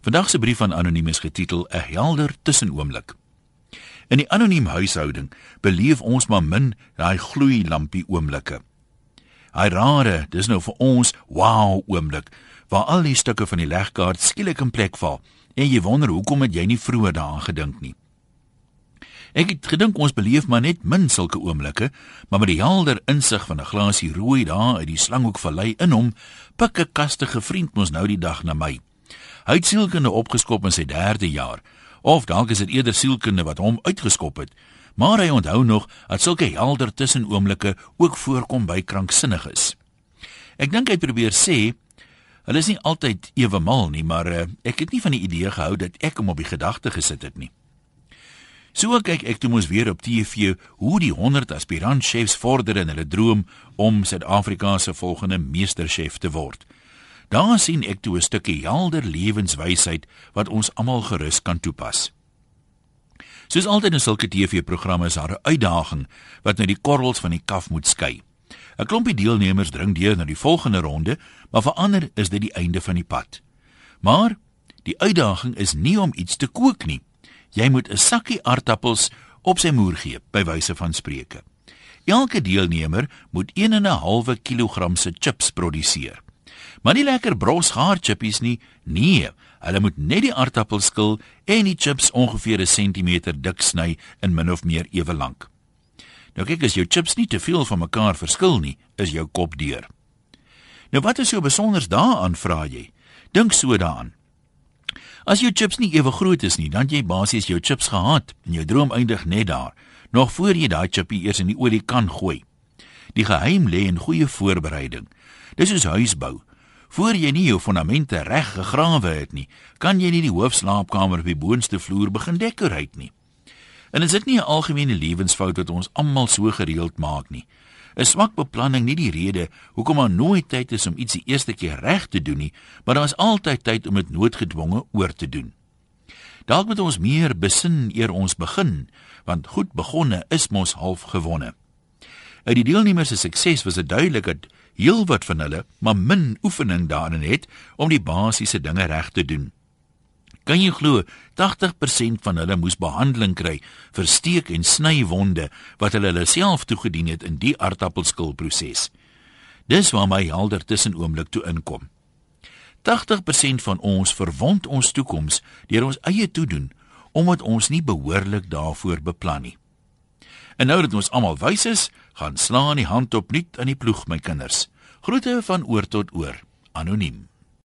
Vandag se brief van anoniem is getitel 'n helder tussenoomblik. In die anoniem huishouding beleef ons maar min daai gloeilampie oomblikke. Hy rare, dis nou vir ons wow oomblik waar al die stukke van die legkaart skielik in plek val en jy wonder hoekom het jy nie vroeër daaraan gedink nie. Ek het gedink ons beleef maar net min sulke oomblikke, maar met die helder insig van 'n glasie rooi daar uit die slanghoekvallei in hom, pik 'n kastige vriend mos nou die dag na my. Hy het sielkunde opgeskop in sy 3de jaar, of dalk is dit eerder sielkunde wat hom uitgeskop het. Maar hy onthou nog dat sulke helder tussenoomblikke ook voorkom by kranksinniges. Ek dink hy probeer sê hulle is nie altyd ewe mal nie, maar uh, ek het nie van die idee gehou dat ek hom op die gedagte gesit het nie. So kyk ek toe mos weer op TV hoe die 100 aspirant chefs vorder in hulle droom om Suid-Afrika se volgende meesterchef te word. Daar sien ek toe 'n stukkie helder lewenswysheid wat ons almal gerus kan toepas. Soos altyd in sulke TV-programme is daar 'n uitdaging wat nou die korrels van die kaf moet skei. 'n Klompie deelnemers dring deur na die volgende ronde, maar vir ander is dit die einde van die pad. Maar die uitdaging is nie om iets te kook nie. Jy moet 'n sakkie aardappels op sy moer gee, by wyse van spreuke. Elke deelnemer moet 1 en 'n halwe kilogram se chips produseer. Maar nie lekker bros gaar chippies nie. Nee, hulle moet net die aardappels skil en die chips ongeveer 'n sentimeter dik sny in min of meer ewe lank. Nou kyk as jou chips nie te veel van mekaar verskil nie, is jou kop deur. Nou wat is so besonders daaraan vra jy? Dink so daaraan. As jou chips nie ewe groot is nie, dan jy basies jou chips gehad en jou droom eindig net daar, nog voor jy daai chippie eers in die olie kan gooi. Die geheim lê in goeie voorbereiding. Dis soos huisbou. Voor jy nie jou fondamente reg gegrawe het nie, kan jy nie die hoofslaapkamer op die boonste vloer begin dekoreer nie. En is dit nie 'n algemene lewensfout wat ons almal so gereeld maak nie? 'n Swak beplanning nie die rede hoekom daar nooit tyd is om iets die eerste keer reg te doen nie, maar daar is altyd tyd om dit noodgedwonge oor te doen. Dalk moet ons meer besin eer ons begin, want goed begonne is mos half gewonne. Uit die deelnemers se sukses was dit duidelik dat heelwat van hulle maar min oefening daarin het om die basiese dinge reg te doen. Kan jy glo 80% van hulle moes behandeling kry vir steek en snywonde wat hulle hulle self toegedien het in die aardappelskilproses. Dis waar my helder tussenoomblik toe inkom. 80% van ons verwond ons toekoms deur ons eie toedoen omdat ons nie behoorlik daarvoor beplan nie. En nou dat ons almal wys is, gaan slaan die hand op nuut aan die ploeg my kinders. Groete van oor tot oor. Anoniem.